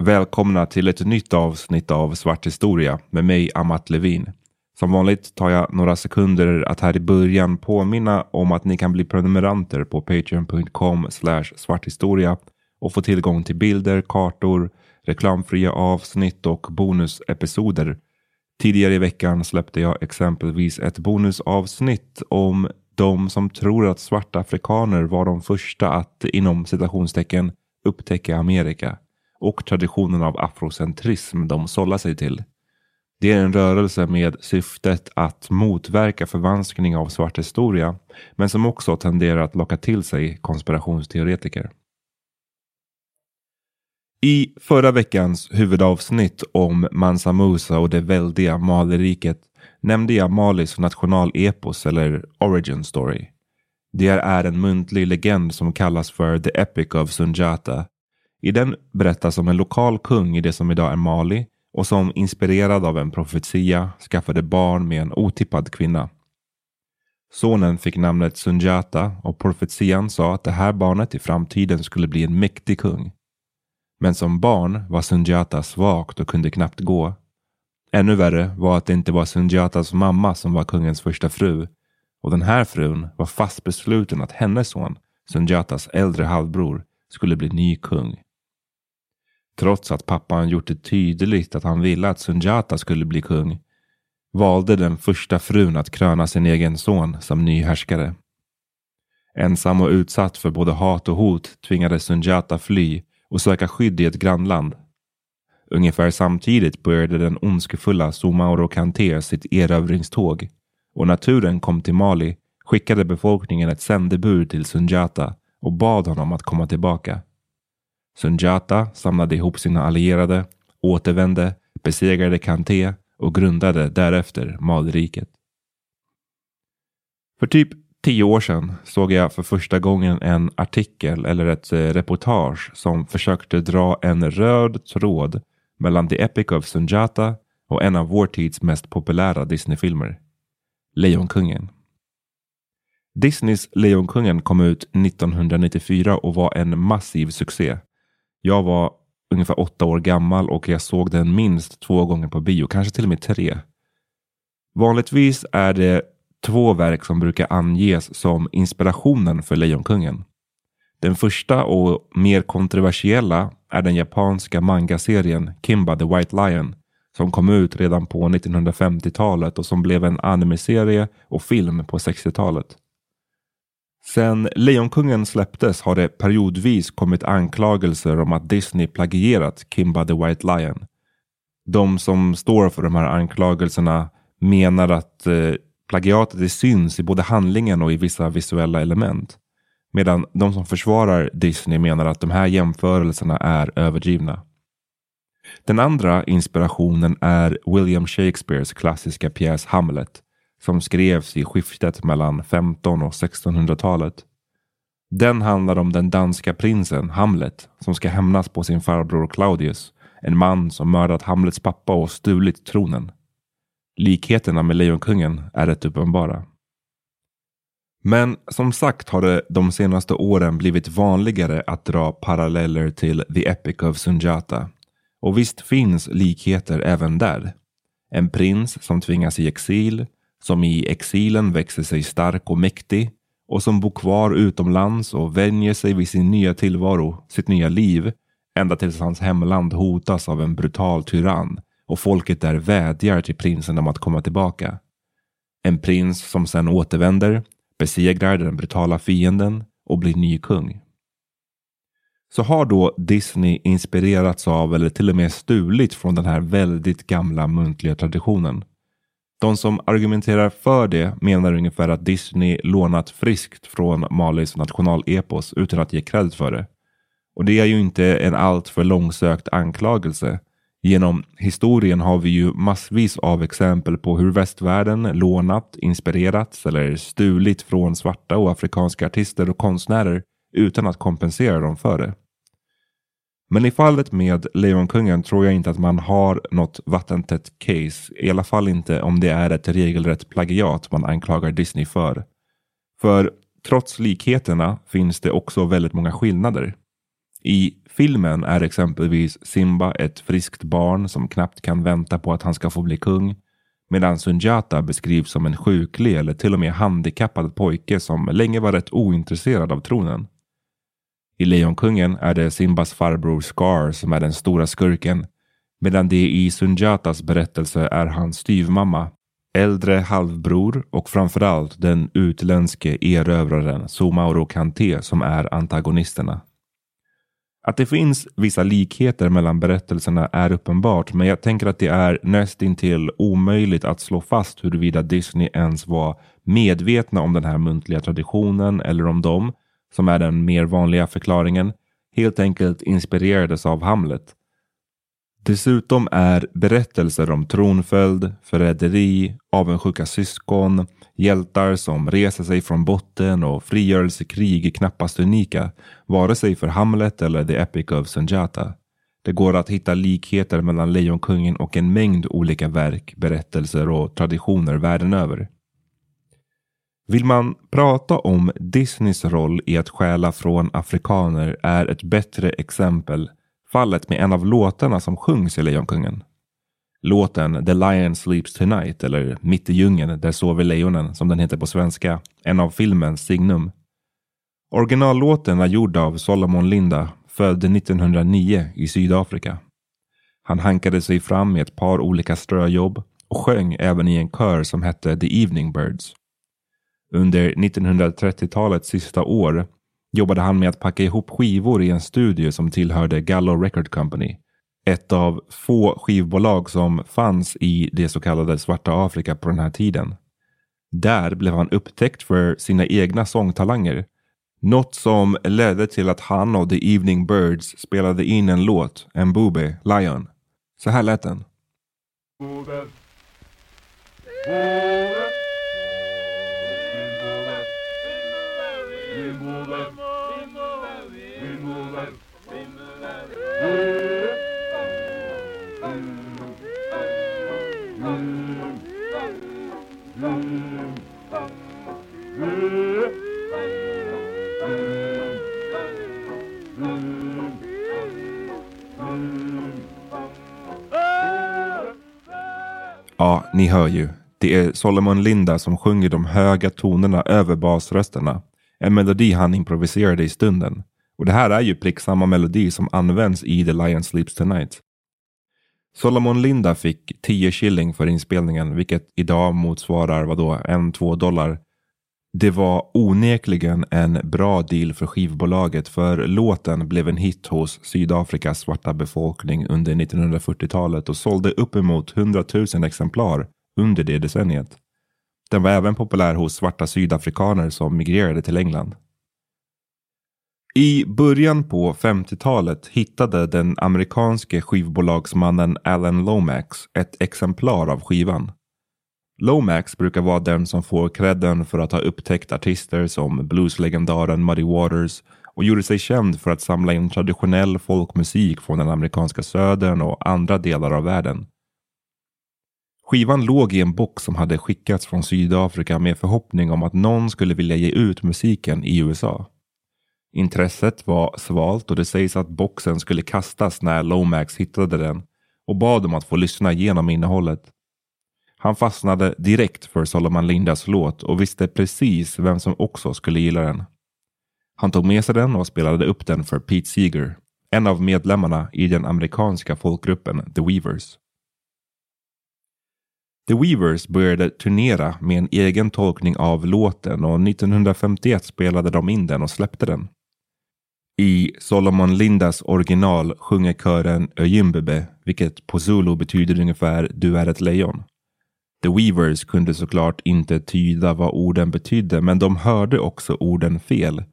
Välkomna till ett nytt avsnitt av Svart historia med mig Amat Levin. Som vanligt tar jag några sekunder att här i början påminna om att ni kan bli prenumeranter på patreon.com svarthistoria och få tillgång till bilder, kartor, reklamfria avsnitt och bonusepisoder. Tidigare i veckan släppte jag exempelvis ett bonusavsnitt om de som tror att svarta afrikaner var de första att inom citationstecken upptäcka Amerika och traditionen av afrocentrism de sållar sig till. Det är en rörelse med syftet att motverka förvanskning av svart historia, men som också tenderar att locka till sig konspirationsteoretiker. I förra veckans huvudavsnitt om Mansa Musa och det väldiga Maliriket nämnde jag Malis nationalepos eller origin story. Det är en muntlig legend som kallas för The Epic of Sunjata i den berättas om en lokal kung i det som idag är Mali och som inspirerad av en profetia skaffade barn med en otippad kvinna. Sonen fick namnet Sunjata och profetian sa att det här barnet i framtiden skulle bli en mäktig kung. Men som barn var Sunjata svagt och kunde knappt gå. Ännu värre var att det inte var Sunjatas mamma som var kungens första fru och den här frun var fast besluten att hennes son, Sunjatas äldre halvbror, skulle bli ny kung. Trots att pappan gjort det tydligt att han ville att Sunjata skulle bli kung valde den första frun att kröna sin egen son som ny härskare. Ensam och utsatt för både hat och hot tvingades Sunjata fly och söka skydd i ett grannland. Ungefär samtidigt började den ondskefulla Sumaoro Kante sitt erövringståg och när turen kom till Mali skickade befolkningen ett sändebud till Sunjata och bad honom att komma tillbaka. Sunjata samlade ihop sina allierade, återvände, besegrade Kanté och grundade därefter Malriket. För typ tio år sedan såg jag för första gången en artikel eller ett eh, reportage som försökte dra en röd tråd mellan The Epic of Sunjata och en av vår tids mest populära Disneyfilmer, Lejonkungen. Disneys Lejonkungen kom ut 1994 och var en massiv succé. Jag var ungefär åtta år gammal och jag såg den minst två gånger på bio, kanske till och med tre. Vanligtvis är det två verk som brukar anges som inspirationen för Lejonkungen. Den första och mer kontroversiella är den japanska mangaserien Kimba the White Lion som kom ut redan på 1950-talet och som blev en animeserie och film på 60-talet. Sen Lejonkungen släpptes har det periodvis kommit anklagelser om att Disney plagierat Kimba the White Lion. De som står för de här anklagelserna menar att eh, plagiatet syns i både handlingen och i vissa visuella element. Medan de som försvarar Disney menar att de här jämförelserna är överdrivna. Den andra inspirationen är William Shakespeares klassiska pjäs Hamlet som skrevs i skiftet mellan 15 och 1600-talet. Den handlar om den danska prinsen Hamlet som ska hämnas på sin farbror Claudius, en man som mördat Hamlets pappa och stulit tronen. Likheterna med Lejonkungen är rätt uppenbara. Men som sagt har det de senaste åren blivit vanligare att dra paralleller till The Epic of Sunjata. Och visst finns likheter även där. En prins som tvingas i exil, som i exilen växer sig stark och mäktig och som bor kvar utomlands och vänjer sig vid sin nya tillvaro, sitt nya liv, ända tills hans hemland hotas av en brutal tyrann och folket där vädjar till prinsen om att komma tillbaka. En prins som sedan återvänder, besegrar den brutala fienden och blir ny kung. Så har då Disney inspirerats av eller till och med stulit från den här väldigt gamla muntliga traditionen. De som argumenterar för det menar ungefär att Disney lånat friskt från Malis nationalepos utan att ge cred för det. Och det är ju inte en alltför långsökt anklagelse. Genom historien har vi ju massvis av exempel på hur västvärlden lånat, inspirerats eller stulit från svarta och afrikanska artister och konstnärer utan att kompensera dem för det. Men i fallet med Lejonkungen tror jag inte att man har något vattentätt case. I alla fall inte om det är ett regelrätt plagiat man anklagar Disney för. För trots likheterna finns det också väldigt många skillnader. I filmen är exempelvis Simba ett friskt barn som knappt kan vänta på att han ska få bli kung. Medan Sunjata beskrivs som en sjuklig eller till och med handikappad pojke som länge var rätt ointresserad av tronen. I Lejonkungen är det Simbas farbror Scar som är den stora skurken. Medan det i Sunjatas berättelse är hans styvmamma, äldre halvbror och framförallt den utländske erövraren Sumauro Kante som är antagonisterna. Att det finns vissa likheter mellan berättelserna är uppenbart men jag tänker att det är nästintill omöjligt att slå fast huruvida Disney ens var medvetna om den här muntliga traditionen eller om de, som är den mer vanliga förklaringen, helt enkelt inspirerades av Hamlet. Dessutom är berättelser om tronföljd, förräderi, avundsjuka syskon, hjältar som reser sig från botten och frigörelsekrig knappast unika, vare sig för Hamlet eller The Epic of Sunjata. Det går att hitta likheter mellan Lejonkungen och en mängd olika verk, berättelser och traditioner världen över. Vill man prata om Disneys roll i att stjäla från afrikaner är ett bättre exempel fallet med en av låtarna som sjungs i Lejonkungen. Låten The Lion Sleeps Tonight eller Mitt i djungeln där sover lejonen som den heter på svenska, en av filmens signum. Originallåten är gjord av Solomon Linda, född 1909 i Sydafrika. Han hankade sig fram med ett par olika ströjobb och sjöng även i en kör som hette The Evening Birds. Under 1930-talets sista år jobbade han med att packa ihop skivor i en studio som tillhörde Gallo Record Company. Ett av få skivbolag som fanns i det så kallade svarta Afrika på den här tiden. Där blev han upptäckt för sina egna sångtalanger. Något som ledde till att han och The Evening Birds spelade in en låt, en booby, Lion. Så här lät den. Boobe. Boobe. Ni hör ju. Det är Solomon Linda som sjunger de höga tonerna över basrösterna. En melodi han improviserade i stunden. Och det här är ju prick samma melodi som används i The Lion Sleeps Tonight. Solomon Linda fick 10 shilling för inspelningen, vilket idag motsvarar vadå, 1-2 dollar. Det var onekligen en bra deal för skivbolaget för låten blev en hit hos Sydafrikas svarta befolkning under 1940-talet och sålde uppemot 100 000 exemplar under det decenniet. Den var även populär hos svarta sydafrikaner som migrerade till England. I början på 50-talet hittade den amerikanske skivbolagsmannen Alan Lomax ett exemplar av skivan. Lomax brukar vara den som får credden för att ha upptäckt artister som blueslegendaren Muddy Waters och gjorde sig känd för att samla in traditionell folkmusik från den amerikanska södern och andra delar av världen. Skivan låg i en box som hade skickats från Sydafrika med förhoppning om att någon skulle vilja ge ut musiken i USA. Intresset var svalt och det sägs att boxen skulle kastas när Lomax hittade den och bad om att få lyssna igenom innehållet. Han fastnade direkt för Solomon Lindas låt och visste precis vem som också skulle gilla den. Han tog med sig den och spelade upp den för Pete Seeger, en av medlemmarna i den amerikanska folkgruppen The Weavers. The Weavers började turnera med en egen tolkning av låten och 1951 spelade de in den och släppte den. I Solomon Lindas original sjunger kören Öjimbebe, vilket på zulu betyder ungefär Du är ett lejon. The Weavers kunde såklart inte tyda vad orden betydde, men de hörde också orden fel.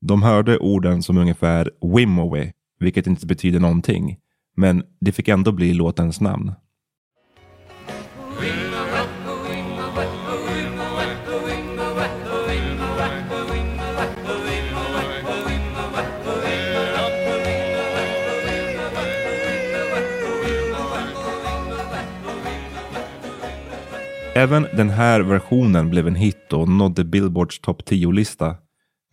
De hörde orden som ungefär Wimowe, vilket inte betyder någonting. Men det fick ändå bli låtens namn. Även den här versionen blev en hit och nådde Billboards topp 10-lista.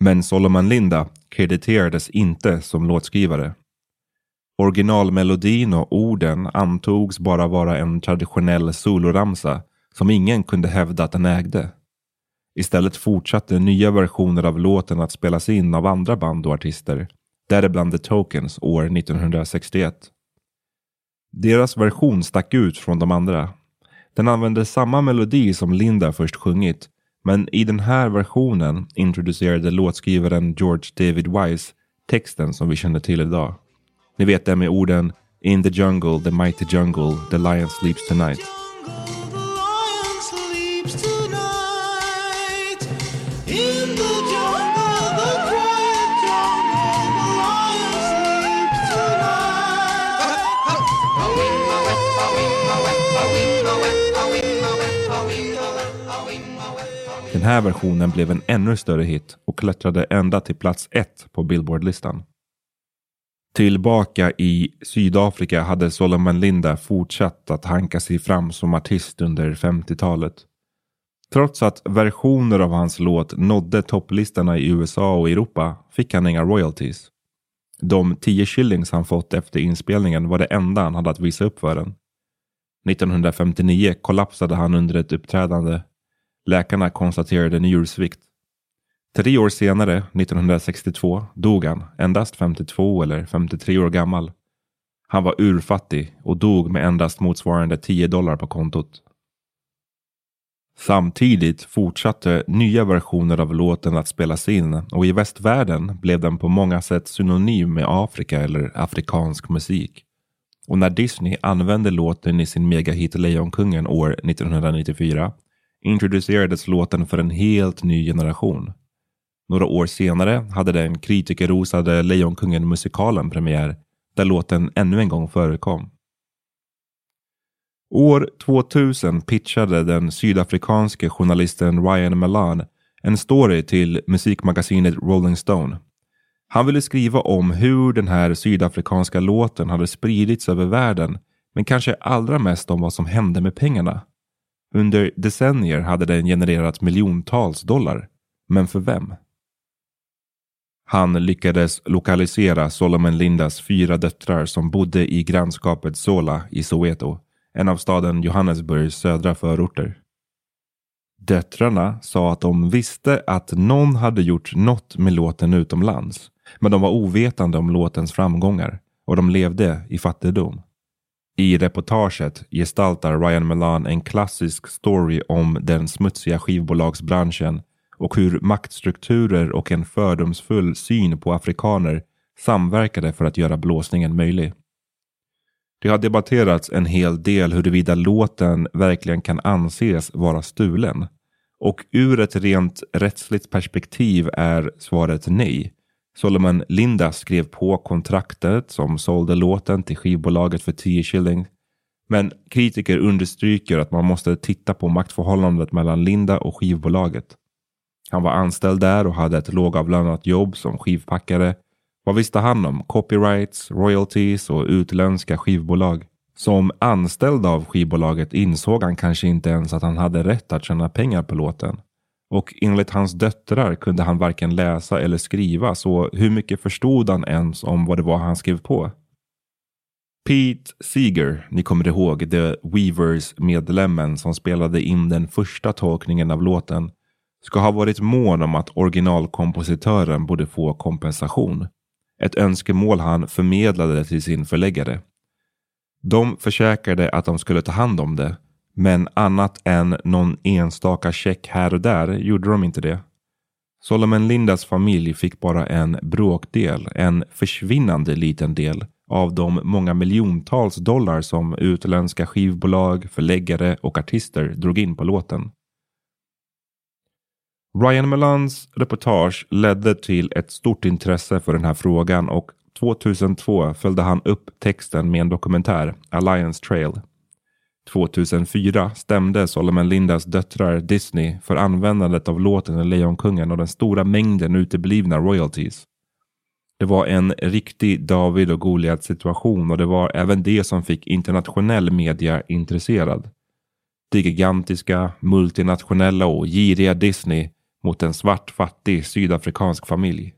Men Solomon Linda krediterades inte som låtskrivare. Originalmelodin och orden antogs bara vara en traditionell soloramsa som ingen kunde hävda att den ägde. Istället fortsatte nya versioner av låten att spelas in av andra band och artister, däribland The Tokens år 1961. Deras version stack ut från de andra den använder samma melodi som Linda först sjungit, men i den här versionen introducerade låtskrivaren George David Wise texten som vi känner till idag. Ni vet det med orden In the jungle, the mighty jungle, the lion sleeps tonight. Den här versionen blev en ännu större hit och klättrade ända till plats ett på Billboardlistan. Tillbaka i Sydafrika hade Solomon Linda fortsatt att hanka sig fram som artist under 50-talet. Trots att versioner av hans låt nådde topplistorna i USA och Europa fick han inga royalties. De 10 shillings han fått efter inspelningen var det enda han hade att visa upp för den. 1959 kollapsade han under ett uppträdande Läkarna konstaterade njursvikt. Tre år senare, 1962, dog han, endast 52 eller 53 år gammal. Han var urfattig och dog med endast motsvarande 10 dollar på kontot. Samtidigt fortsatte nya versioner av låten att spelas in och i västvärlden blev den på många sätt synonym med Afrika eller afrikansk musik. Och när Disney använde låten i sin megahit Lejonkungen år 1994 introducerades låten för en helt ny generation. Några år senare hade den kritikerrosade Lejonkungen-musikalen premiär där låten ännu en gång förekom. År 2000 pitchade den sydafrikanske journalisten Ryan Malan en story till musikmagasinet Rolling Stone. Han ville skriva om hur den här sydafrikanska låten hade spridits över världen men kanske allra mest om vad som hände med pengarna. Under decennier hade den genererat miljontals dollar. Men för vem? Han lyckades lokalisera Solomon Lindas fyra döttrar som bodde i grannskapet Sola i Soweto, en av staden Johannesburgs södra förorter. Döttrarna sa att de visste att någon hade gjort något med låten utomlands, men de var ovetande om låtens framgångar och de levde i fattigdom. I reportaget gestaltar Ryan Melan en klassisk story om den smutsiga skivbolagsbranschen och hur maktstrukturer och en fördomsfull syn på afrikaner samverkade för att göra blåsningen möjlig. Det har debatterats en hel del huruvida låten verkligen kan anses vara stulen. Och ur ett rent rättsligt perspektiv är svaret nej. Solomon Linda skrev på kontraktet som sålde låten till skivbolaget för 10 shilling. Men kritiker understryker att man måste titta på maktförhållandet mellan Linda och skivbolaget. Han var anställd där och hade ett lågavlönat jobb som skivpackare. Vad visste han om copyrights, royalties och utländska skivbolag? Som anställd av skivbolaget insåg han kanske inte ens att han hade rätt att tjäna pengar på låten. Och enligt hans döttrar kunde han varken läsa eller skriva, så hur mycket förstod han ens om vad det var han skrev på? Pete Seeger, ni kommer ihåg The Weavers-medlemmen som spelade in den första tolkningen av låten, ska ha varit mån om att originalkompositören borde få kompensation. Ett önskemål han förmedlade till sin förläggare. De försäkrade att de skulle ta hand om det, men annat än någon enstaka check här och där gjorde de inte det. Solomon Lindas familj fick bara en bråkdel, en försvinnande liten del av de många miljontals dollar som utländska skivbolag, förläggare och artister drog in på låten. Ryan Melans reportage ledde till ett stort intresse för den här frågan och 2002 följde han upp texten med en dokumentär, Alliance Trail. 2004 stämde Solomon Lindas döttrar Disney för användandet av låten Lejonkungen och den stora mängden uteblivna royalties. Det var en riktig David och Goliat situation och det var även det som fick internationell media intresserad. Det gigantiska, multinationella och giriga Disney mot en svart fattig sydafrikansk familj.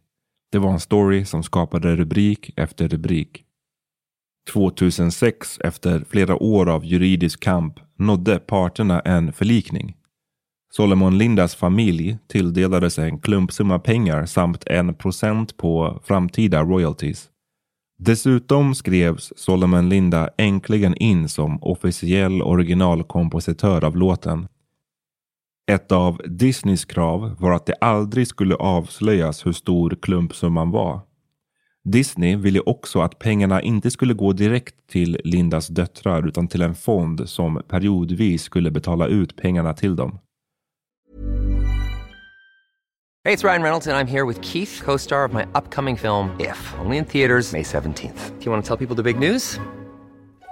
Det var en story som skapade rubrik efter rubrik. 2006, efter flera år av juridisk kamp, nådde parterna en förlikning. Solomon Lindas familj tilldelades en klumpsumma pengar samt en procent på framtida royalties. Dessutom skrevs Solomon Linda äntligen in som officiell originalkompositör av låten. Ett av Disneys krav var att det aldrig skulle avslöjas hur stor klumpsumman var. Disney ville också att pengarna inte skulle gå direkt till Lindas döttrar utan till en fond som periodvis skulle betala ut pengarna till dem. Hej, det är Ryan Reynolds jag är här med Keith, co-star of my upcoming film If, only in theaters May 17th. Do you want to tell people the big news?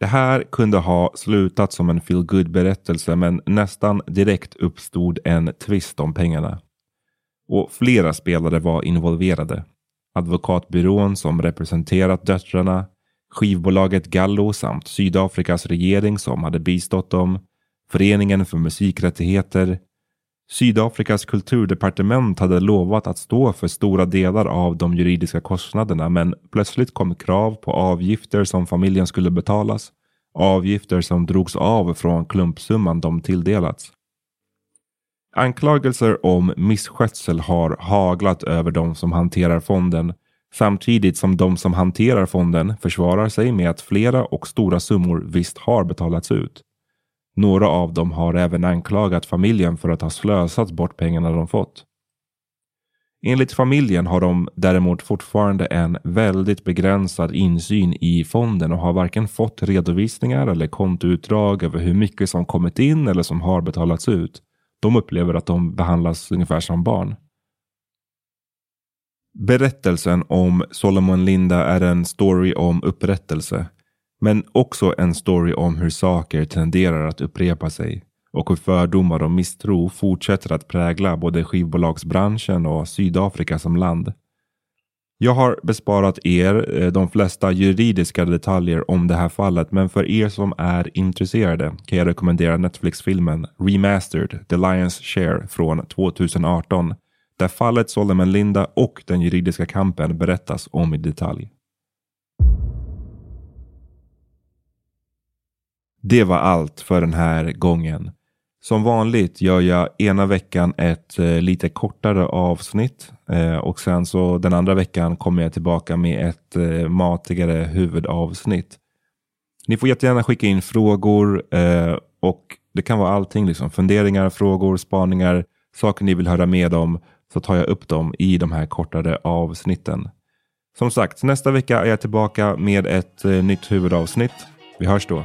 Det här kunde ha slutat som en feel good berättelse men nästan direkt uppstod en tvist om pengarna. Och flera spelare var involverade. Advokatbyrån som representerat döttrarna, skivbolaget Gallo samt Sydafrikas regering som hade bistått dem, Föreningen för musikrättigheter, Sydafrikas kulturdepartement hade lovat att stå för stora delar av de juridiska kostnaderna men plötsligt kom krav på avgifter som familjen skulle betalas. Avgifter som drogs av från klumpsumman de tilldelats. Anklagelser om misskötsel har haglat över de som hanterar fonden samtidigt som de som hanterar fonden försvarar sig med att flera och stora summor visst har betalats ut. Några av dem har även anklagat familjen för att ha slösat bort pengarna de fått. Enligt familjen har de däremot fortfarande en väldigt begränsad insyn i fonden och har varken fått redovisningar eller kontoutdrag över hur mycket som kommit in eller som har betalats ut. De upplever att de behandlas ungefär som barn. Berättelsen om Solomon Linda är en story om upprättelse men också en story om hur saker tenderar att upprepa sig och hur fördomar och misstro fortsätter att prägla både skivbolagsbranschen och Sydafrika som land. Jag har besparat er eh, de flesta juridiska detaljer om det här fallet, men för er som är intresserade kan jag rekommendera Netflix-filmen Remastered, The Lion's Share från 2018, där fallet Solomon Linda och den juridiska kampen berättas om i detalj. Det var allt för den här gången. Som vanligt gör jag ena veckan ett eh, lite kortare avsnitt eh, och sen så den andra veckan kommer jag tillbaka med ett eh, matigare huvudavsnitt. Ni får jättegärna skicka in frågor eh, och det kan vara allting, liksom funderingar, frågor, spaningar, saker ni vill höra med om så tar jag upp dem i de här kortare avsnitten. Som sagt, nästa vecka är jag tillbaka med ett eh, nytt huvudavsnitt. Vi hörs då.